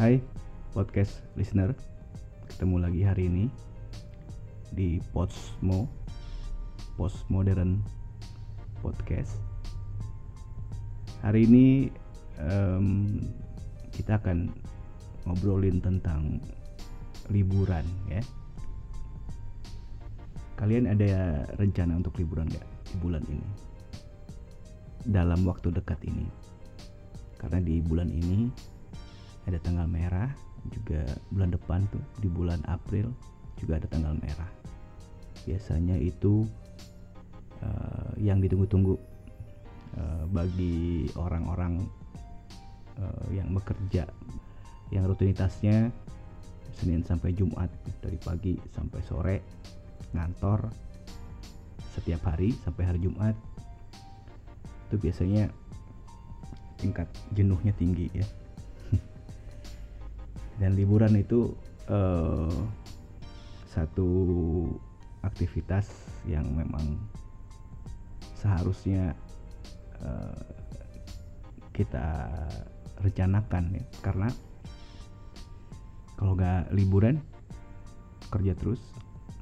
Hai podcast listener, ketemu lagi hari ini di Postmo Postmodern Podcast. Hari ini em, kita akan ngobrolin tentang liburan ya. Kalian ada rencana untuk liburan nggak di bulan ini? Dalam waktu dekat ini, karena di bulan ini ada tanggal merah juga bulan depan tuh di bulan April juga ada tanggal merah. Biasanya itu uh, yang ditunggu-tunggu uh, bagi orang-orang uh, yang bekerja yang rutinitasnya Senin sampai Jumat dari pagi sampai sore ngantor setiap hari sampai hari Jumat itu biasanya tingkat jenuhnya tinggi ya. Dan liburan itu uh, satu aktivitas yang memang seharusnya uh, kita rencanakan ya. Karena kalau nggak liburan kerja terus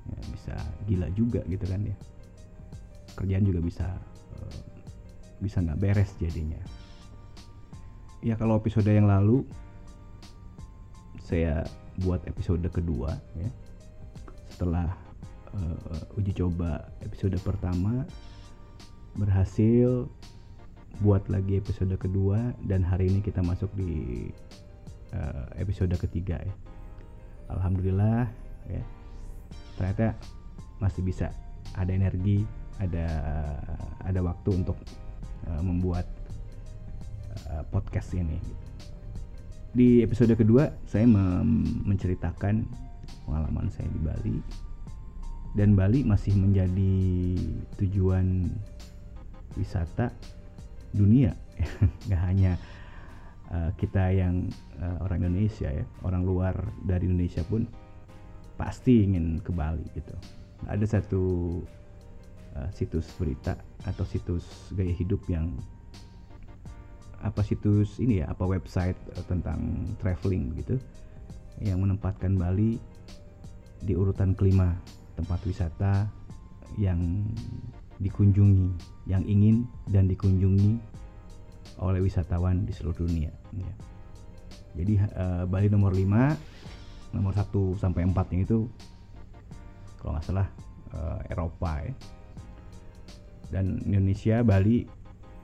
ya bisa gila juga gitu kan ya. Kerjaan juga bisa uh, bisa nggak beres jadinya. Ya kalau episode yang lalu saya buat episode kedua ya. Setelah uh, uji coba episode pertama berhasil buat lagi episode kedua dan hari ini kita masuk di uh, episode ketiga ya. Alhamdulillah ya ternyata masih bisa ada energi ada ada waktu untuk uh, membuat uh, podcast ini. Di episode kedua saya menceritakan pengalaman saya di Bali. Dan Bali masih menjadi tujuan wisata dunia. Nggak hanya uh, kita yang uh, orang Indonesia ya orang luar dari Indonesia pun pasti ingin ke Bali gitu ada satu uh, situs berita atau situs gaya hidup yang apa situs ini ya apa website uh, tentang traveling gitu yang menempatkan Bali di urutan kelima tempat wisata yang dikunjungi yang ingin dan dikunjungi oleh wisatawan di seluruh dunia ya. jadi uh, Bali nomor 5 nomor 1 sampai 4 yang itu kalau nggak salah uh, Eropa ya. Dan Indonesia Bali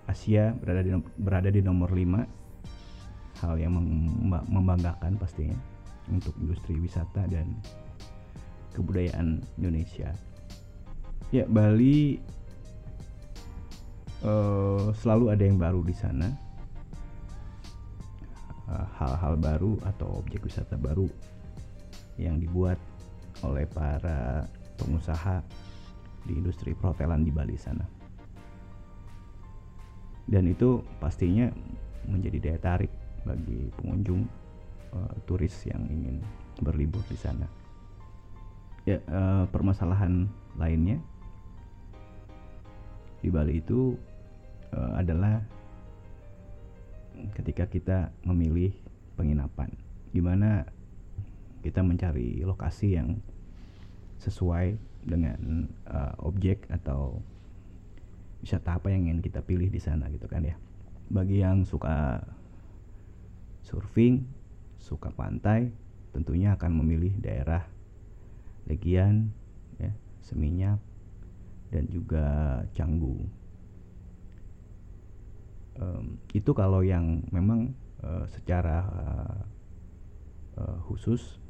Asia berada di berada di nomor 5 hal yang membanggakan pastinya untuk industri wisata dan kebudayaan Indonesia. Ya Bali uh, selalu ada yang baru di sana. Eh, hal-hal uh, baru atau objek wisata baru yang dibuat oleh para pengusaha di industri perhotelan di Bali sana dan itu pastinya menjadi daya tarik bagi pengunjung uh, turis yang ingin berlibur di sana. Ya, uh, permasalahan lainnya di Bali itu uh, adalah ketika kita memilih penginapan, gimana kita mencari lokasi yang sesuai dengan uh, objek atau wisata apa yang ingin kita pilih di sana gitu kan ya. Bagi yang suka surfing suka pantai tentunya akan memilih daerah Legian ya Seminyak dan juga Canggu. Um, itu kalau yang memang uh, secara uh, khusus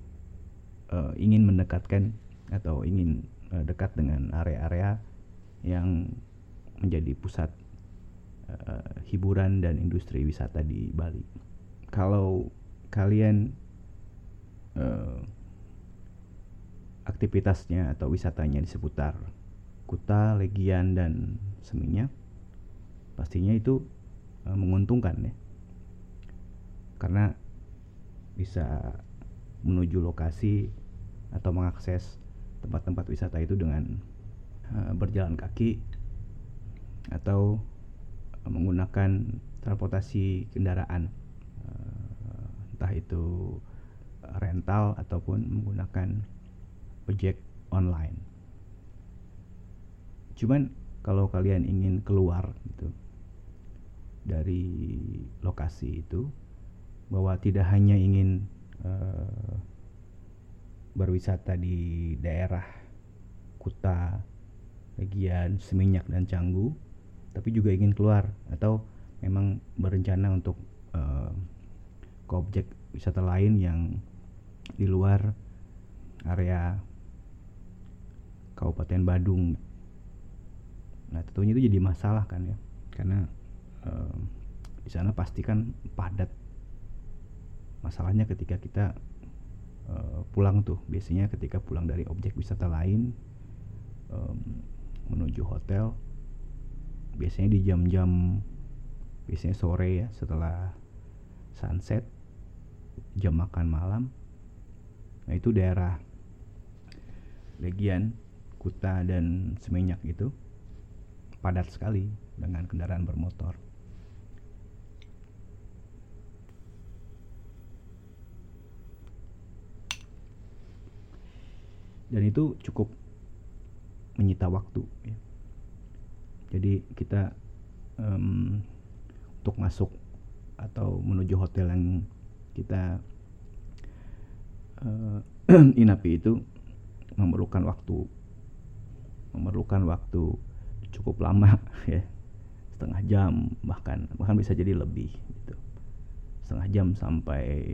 uh, ingin mendekatkan atau ingin uh, dekat dengan area-area yang menjadi pusat uh, hiburan dan industri wisata di Bali. Kalau kalian uh, aktivitasnya atau wisatanya di seputar Kuta, Legian dan Seminyak, pastinya itu uh, menguntungkan ya, karena bisa menuju lokasi atau mengakses tempat-tempat wisata itu dengan uh, berjalan kaki atau menggunakan transportasi kendaraan uh, entah itu rental ataupun menggunakan ojek online. Cuman kalau kalian ingin keluar gitu dari lokasi itu bahwa tidak hanya ingin uh, berwisata di daerah Kuta, Legian, Seminyak dan Canggu, tapi juga ingin keluar atau memang berencana untuk uh, ke objek wisata lain yang di luar area Kabupaten Badung. Nah tentunya itu jadi masalah kan ya, karena uh, di sana pasti kan padat. Masalahnya ketika kita uh, pulang tuh, biasanya ketika pulang dari objek wisata lain um, menuju hotel, biasanya di jam-jam biasanya sore ya setelah sunset jam makan malam. Nah itu daerah Legian Kuta dan Seminyak itu padat sekali dengan kendaraan bermotor dan itu cukup menyita waktu ya. jadi kita um, untuk masuk atau menuju hotel yang kita uh, inapi itu memerlukan waktu. Memerlukan waktu cukup lama ya. Setengah jam bahkan bahkan bisa jadi lebih gitu. Setengah jam sampai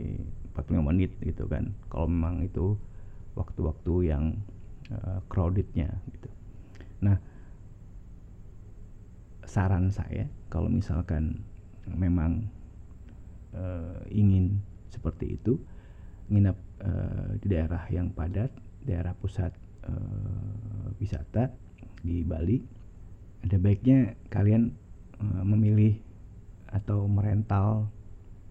45 menit gitu kan. Kalau memang itu waktu-waktu yang uh, crowdednya gitu. Nah saran saya kalau misalkan memang uh, ingin seperti itu nginap uh, di daerah yang padat daerah pusat uh, wisata di Bali ada baiknya kalian uh, memilih atau merental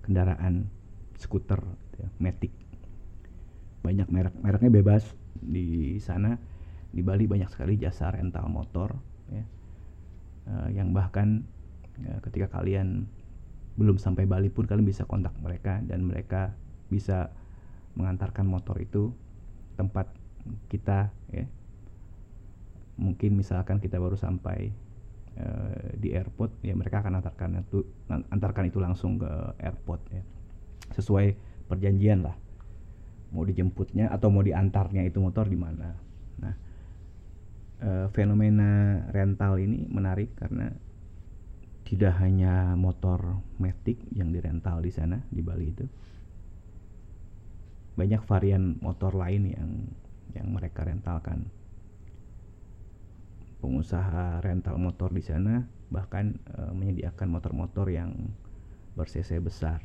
kendaraan skuter ya, Matic banyak merek mereknya bebas. Di sana di Bali banyak sekali jasa rental motor ya. Uh, yang bahkan uh, ketika kalian belum sampai Bali pun kalian bisa kontak mereka dan mereka bisa mengantarkan motor itu tempat kita ya. Mungkin misalkan kita baru sampai uh, di airport ya mereka akan antarkan itu antarkan itu langsung ke airport ya. Sesuai perjanjian lah mau dijemputnya atau mau diantarnya itu motor di mana? Nah uh, fenomena rental ini menarik karena tidak hanya motor Matic yang dirental di sana di Bali itu. Banyak varian motor lain yang yang mereka rentalkan. Pengusaha rental motor di sana bahkan e, menyediakan motor-motor yang ber-cc besar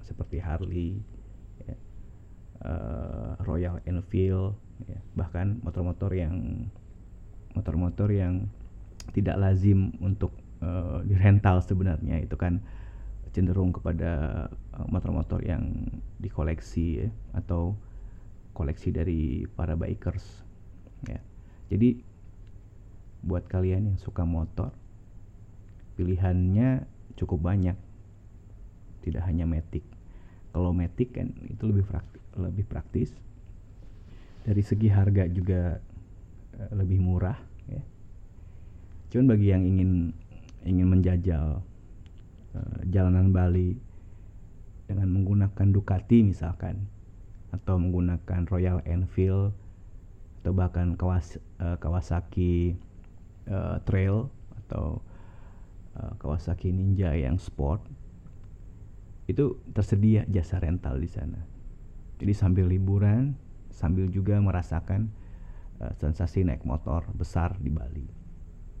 seperti Harley ya, e, Royal Enfield ya, bahkan motor-motor yang motor-motor yang tidak lazim untuk uh, rental sebenarnya itu kan cenderung kepada eh, motor-motor uh, yang dikoleksi ya, atau koleksi dari para bikers ya. Jadi buat kalian yang suka motor pilihannya cukup banyak. Tidak hanya Matic. Kalau Matic kan itu lebih praktis, lebih praktis. Dari segi harga juga uh, lebih murah ya. Cuman bagi yang ingin ingin menjajal uh, jalanan Bali dengan menggunakan Ducati misalkan atau menggunakan Royal Enfield atau bahkan Kawas, uh, Kawasaki uh, Trail atau uh, Kawasaki Ninja yang sport itu tersedia jasa rental di sana. Jadi sambil liburan, sambil juga merasakan uh, sensasi naik motor besar di Bali.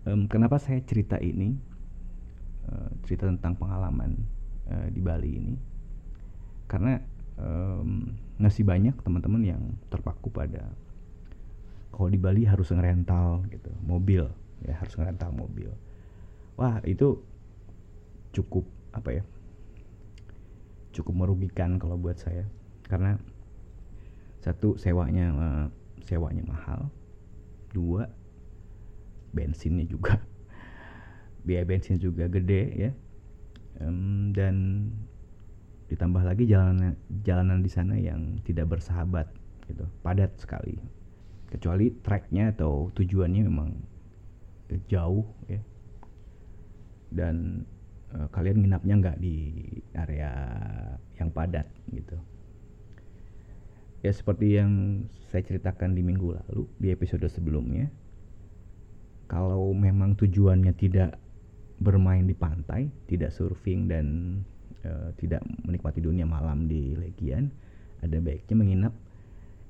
Um, kenapa saya cerita ini? Eh, cerita tentang pengalaman uh, di Bali ini karena um, masih banyak teman-teman yang terpaku pada kalau di Bali harus ngerental gitu mobil ya harus ngerental mobil wah itu cukup apa ya cukup merugikan kalau buat saya. Karena satu sewanya uh, sewanya mahal. Dua bensinnya juga. Biaya bensin juga gede ya. Dan ditambah lagi jalanan jalanan di sana yang tidak bersahabat gitu. Padat sekali. Kecuali tracknya atau tujuannya memang jauh ya. Dan uh, kalian nginapnya nggak di area yang padat gitu. Ya seperti yang saya ceritakan di minggu lalu di episode sebelumnya kalau memang tujuannya tidak bermain di pantai tidak surfing dan uh, tidak menikmati dunia malam di Legian ada baiknya menginap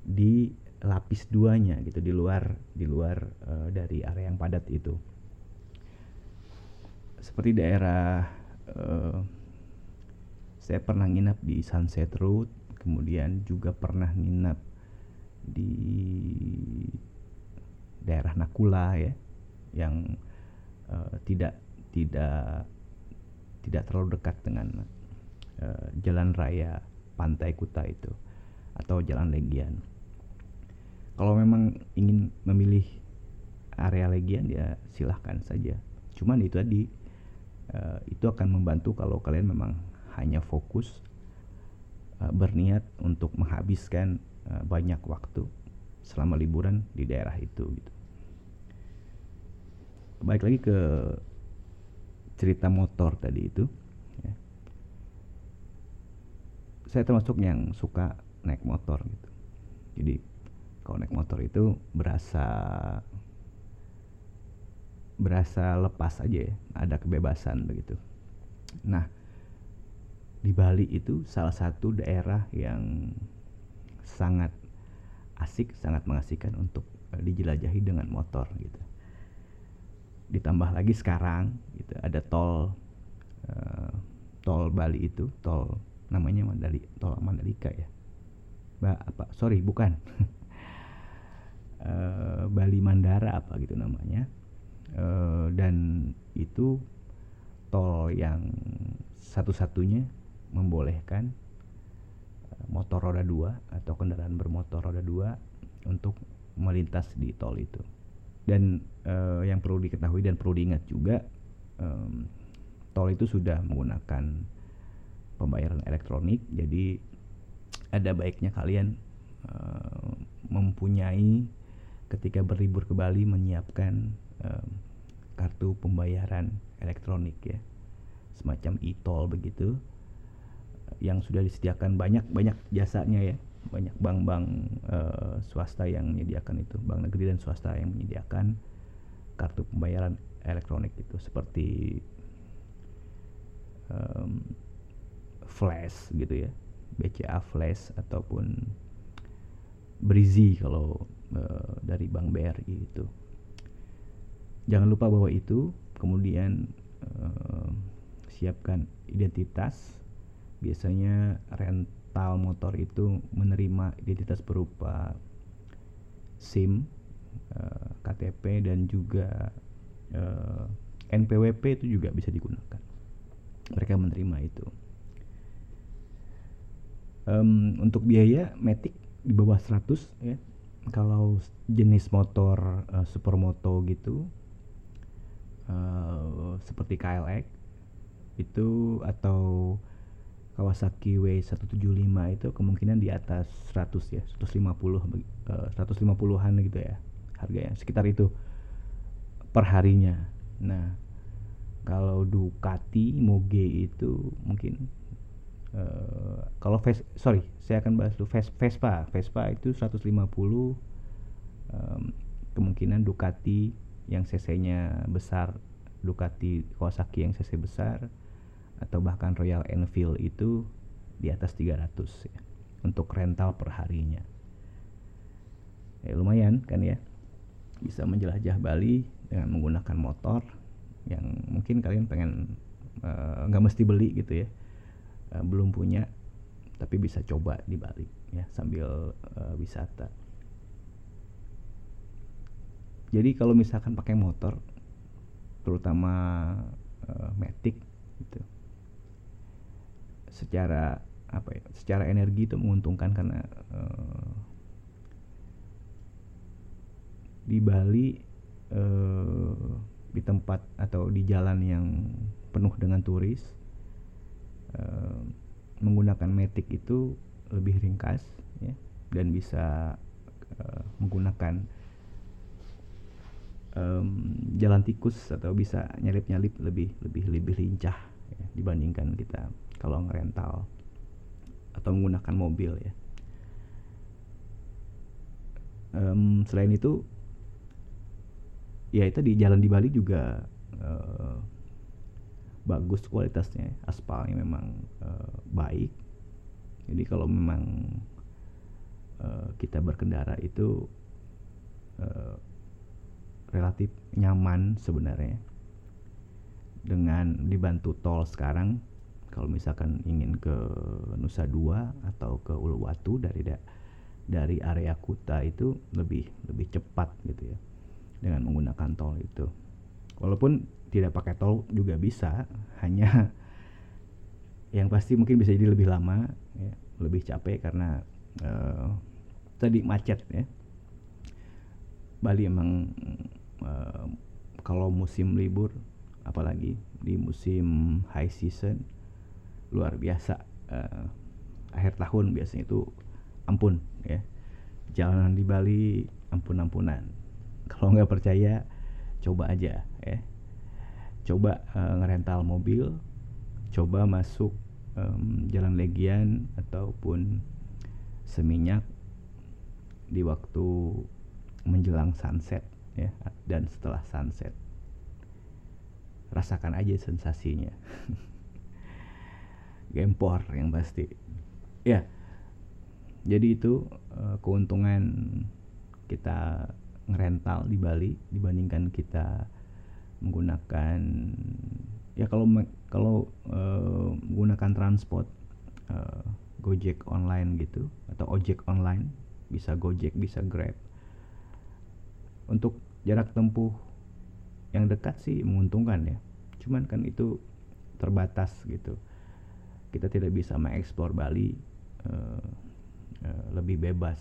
di lapis duanya gitu di luar di luar uh, dari area yang padat itu seperti daerah uh, saya pernah nginap di Sunset Road kemudian juga pernah nginap di daerah Nakula ya yang uh, tidak tidak tidak terlalu dekat dengan uh, jalan raya Pantai Kuta itu atau Jalan Legian. Kalau memang ingin memilih area Legian ya silahkan saja. Cuman itu tadi uh, itu akan membantu kalau kalian memang hanya fokus uh, berniat untuk menghabiskan uh, banyak waktu selama liburan di daerah itu gitu. Baik lagi ke cerita motor tadi itu. Ya. Saya termasuk yang suka naik motor gitu. Jadi kalau naik motor itu berasa berasa lepas aja ya, ada kebebasan begitu. Nah, di Bali itu salah satu daerah yang sangat asik, sangat mengasihkan untuk eh, dijelajahi dengan motor gitu. Ditambah lagi sekarang gitu ada tol uh, tol Bali itu, tol namanya Mandali, tol Mandalika ya. Ba, apa? Sorry, bukan. uh, Bali Mandara apa gitu namanya uh, dan itu tol yang satu-satunya membolehkan uh, motor roda dua atau kendaraan bermotor roda dua untuk melintas di tol itu. Dan uh, yang perlu diketahui dan perlu diingat juga um, tol itu sudah menggunakan pembayaran elektronik. Jadi ada baiknya kalian uh, mempunyai ketika berlibur ke Bali menyiapkan kartu pembayaran elektronik ya. Semacam e-tol begitu yang sudah disediakan banyak banyak jasanya ya. Banyak bank-bank uh, swasta yang menyediakan itu. Bank negeri dan swasta yang menyediakan kartu pembayaran elektronik itu. Seperti um, flash gitu ya. BCA flash ataupun Brizi kalau uh, dari Bank BRI itu. Jangan lupa bawa itu, kemudian uh, siapkan identitas. Biasanya rental motor itu menerima identitas berupa SIM, uh, eh, KTP dan juga uh, NPWP itu juga bisa digunakan. Mereka menerima itu. Um, untuk biaya metik di bawah 100 ya kalau jenis motor uh, supermoto gitu uh, seperti KLX itu atau Kawasaki W175 itu kemungkinan di atas 100 ya 150 uh, 150-an gitu ya harganya sekitar itu per harinya nah kalau Ducati Moge itu mungkin uh, kalau Ves sorry saya akan bahas dulu. Ves Vespa Vespa itu 150 um, kemungkinan Ducati yang cc-nya besar Ducati Kawasaki yang cc besar atau bahkan Royal Enfield itu di atas 300 ya untuk rental per harinya ya lumayan kan ya bisa menjelajah Bali dengan menggunakan motor yang mungkin kalian pengen eh, nggak uh, mesti beli gitu ya uh, belum punya tapi bisa coba di Bali ya sambil uh, wisata. Jadi kalau misalkan pakai motor terutama uh, Matic gitu. Secara apa ya? Secara energi itu menguntungkan karena uh, di Bali uh, di tempat atau di jalan yang penuh dengan turis uh, menggunakan metik itu lebih ringkas ya dan bisa uh, menggunakan um, jalan tikus atau bisa nyalip-nyalip lebih lebih lebih lincah ya, dibandingkan kita kalau ngerental atau menggunakan mobil ya. Um, selain itu, ya itu di jalan di Bali juga uh, bagus kualitasnya, aspalnya memang uh, baik. Jadi kalau memang uh, kita berkendara itu relatif nyaman sebenarnya. Dengan dibantu tol sekarang kalau misalkan ingin ke Nusa Dua atau ke Uluwatu dari da dari area Kuta itu lebih lebih cepat gitu ya dengan menggunakan tol itu. Walaupun tidak pakai tol juga bisa hanya yang pasti mungkin bisa jadi lebih lama ya, lebih capek karena uh, tadi macet ya. Bali emang uh, kalau musim libur apalagi di musim high season luar biasa. Uh, akhir tahun biasanya itu ampun ya. Jalanan di Bali ampun-ampunan. Kalau nggak percaya coba aja ya. Coba uh, ngerental mobil coba masuk um, jalan Legian ataupun Seminyak di waktu menjelang sunset ya dan setelah sunset. Rasakan aja sensasinya. Gempor yang pasti. Ya jadi itu uh, keuntungan kita ngerental di Bali dibandingkan kita menggunakan ya kalau kalau uh, menggunakan transport uh, Gojek online gitu atau ojek online bisa Gojek bisa Grab. Untuk jarak tempuh yang dekat sih menguntungkan ya. Cuman kan itu terbatas gitu. Kita tidak bisa mengeksplor Bali uh, uh, lebih bebas.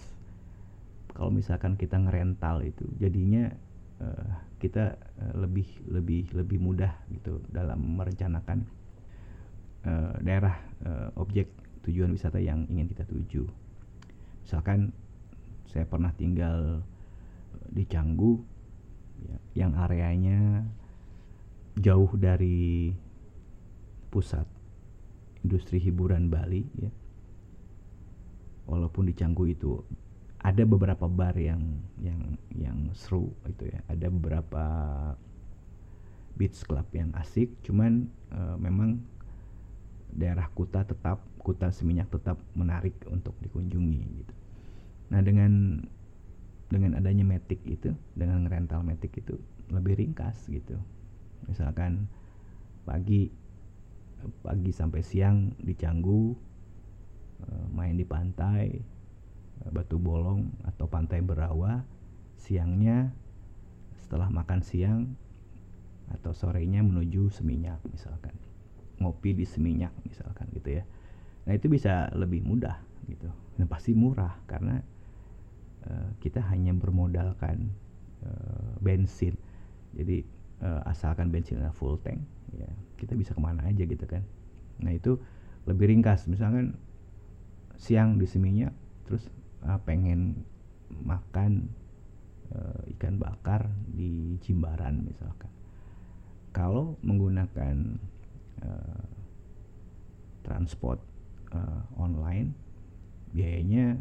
Kalau misalkan kita ngerental itu jadinya uh, kita uh, lebih lebih lebih mudah gitu dalam merencanakan uh, daerah uh, objek tujuan wisata yang ingin kita tuju. Misalkan saya pernah tinggal di Canggu yang areanya jauh dari pusat industri hiburan Bali ya. Walaupun di Canggu itu ada beberapa bar yang yang yang seru itu ya. Ada beberapa beach club yang asik cuman uh, memang daerah Kuta tetap Kuta Seminyak tetap menarik untuk dikunjungi gitu. Nah dengan dengan adanya metik itu dengan rental metik itu lebih ringkas gitu. Misalkan pagi pagi sampai siang di Canggu eh, main di pantai eh, Batu Bolong atau pantai Berawa siangnya setelah makan siang atau sorenya menuju Seminyak misalkan. Ngopi di Seminyak misalkan gitu ya. Nah itu bisa lebih mudah gitu dan pasti murah karena kita hanya bermodalkan uh, bensin. Jadi uh, asalkan bensinnya full tank ya kita bisa ke mana aja gitu kan. Nah itu lebih ringkas. Misalkan siang di Seminyak terus uh, pengen makan uh, ikan bakar di Jimbaran misalkan. Kalau menggunakan uh, transport uh, online biayanya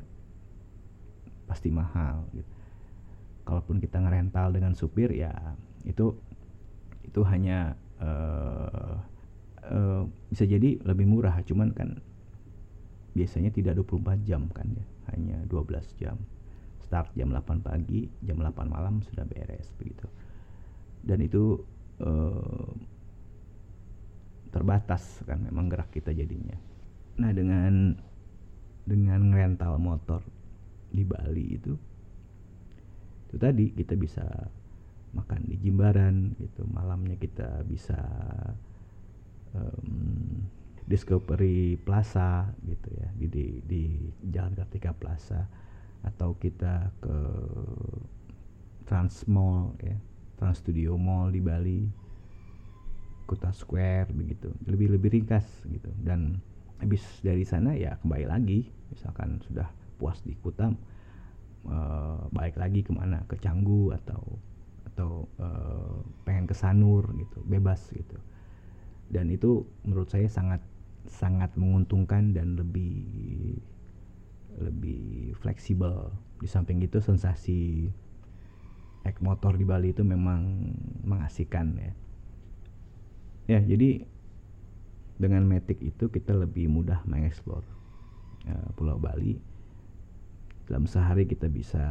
pasti mahal gitu. Kalaupun kita ngerental dengan supir ya itu itu hanya uh, uh, bisa jadi lebih murah. Cuman kan biasanya tidak 24 jam kan ya hanya 12 jam. Start jam 8 pagi jam 8 malam sudah beres begitu. Dan itu uh, terbatas kan memang gerak kita jadinya. Nah dengan dengan rental motor di Bali itu itu tadi kita bisa makan di Jimbaran gitu. Malamnya kita bisa um, Discovery Plaza gitu ya di di, di Jalan Kartika Plaza. Atau kita ke Trans Mall ya Trans Studio Mall di Bali Kuta Square begitu. Lebih lebih ringkas gitu. Dan habis dari sana ya kembali lagi misalkan sudah puas di Kuta uh, balik lagi ke mana? Ke Canggu atau atau uh, pengen ke Sanur gitu bebas gitu. Dan itu menurut saya sangat sangat menguntungkan dan lebih lebih fleksibel. Di samping itu sensasi ek motor di Bali itu memang mengasihkan ya. Ya jadi dengan Matic itu kita lebih mudah mengeksplor uh, Pulau Bali dalam sehari kita bisa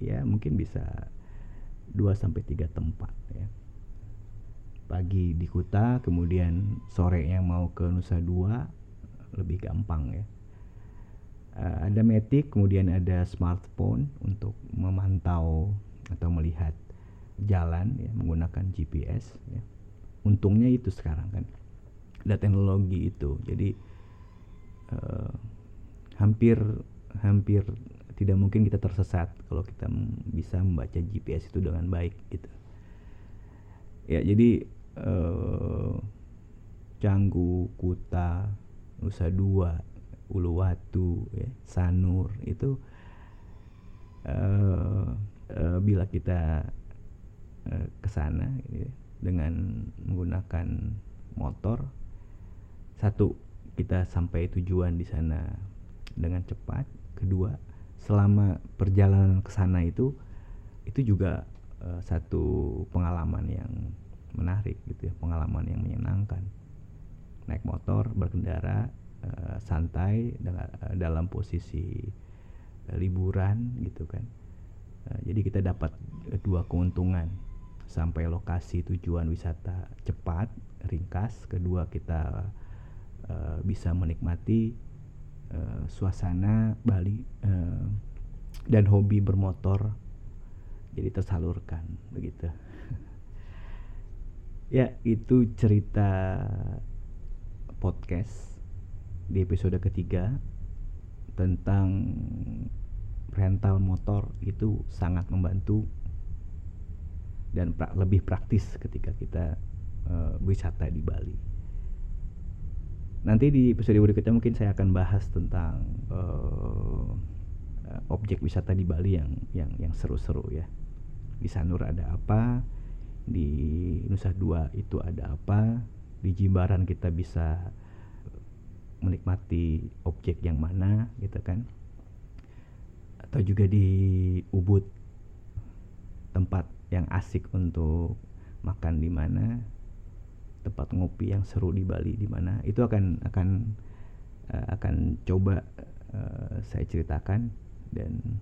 ya mungkin bisa 2 sampai tiga tempat ya. Pagi di Kuta kemudian sore yang mau ke Nusa Dua lebih gampang ya. Uh, ada Matic kemudian ada smartphone untuk memantau atau melihat jalan ya menggunakan GPS ya. Untungnya itu sekarang kan. Ada teknologi itu jadi uh, hampir hampir tidak mungkin kita tersesat kalau kita bisa membaca GPS itu dengan baik gitu. Ya jadi uh, Canggu, Kuta, Nusa Dua, Uluwatu, ya, Sanur itu uh, uh, bila kita uh, ke gitu, ya, dengan menggunakan motor satu kita sampai tujuan di sana dengan cepat kedua selama perjalanan ke sana itu itu juga uh, satu pengalaman yang menarik gitu ya pengalaman yang menyenangkan. Naik motor berkendara uh, santai dengan uh, dalam posisi uh, liburan gitu kan. Uh, jadi kita dapat dua keuntungan sampai lokasi tujuan wisata cepat ringkas kedua kita uh, bisa menikmati uh, suasana Bali uh, dan hobi bermotor jadi tersalurkan begitu ya itu cerita podcast di episode ketiga tentang rental motor itu sangat membantu dan pra lebih praktis ketika kita uh, wisata di Bali. Nanti di episode berikutnya mungkin saya akan bahas tentang uh, objek wisata di Bali yang yang yang seru-seru ya. Di Sanur ada apa? Di Nusa Dua itu ada apa? Di Jimbaran kita bisa menikmati objek yang mana gitu kan? Atau juga di Ubud tempat yang asik untuk makan di mana tempat ngopi yang seru di Bali di mana itu akan akan uh, akan coba uh, saya ceritakan dan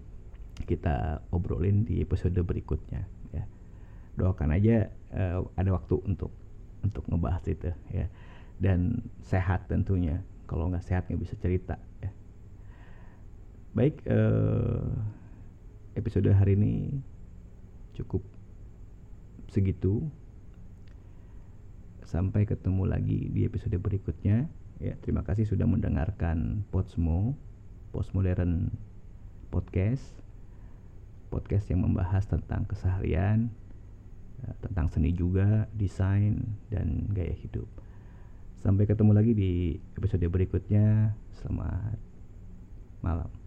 kita obrolin di episode berikutnya ya. Doakan aja uh, ada waktu untuk untuk ngebahas itu ya. Dan sehat tentunya. Kalau nggak sehat nggak bisa cerita ya. Baik uh, episode hari ini cukup segitu sampai ketemu lagi di episode berikutnya. Ya terima kasih sudah mendengarkan Potsmo Postmodern Podcast. Podcast yang membahas tentang keseharian ya, tentang seni juga desain dan gaya hidup. Sampai ketemu lagi di episode berikutnya. Selamat malam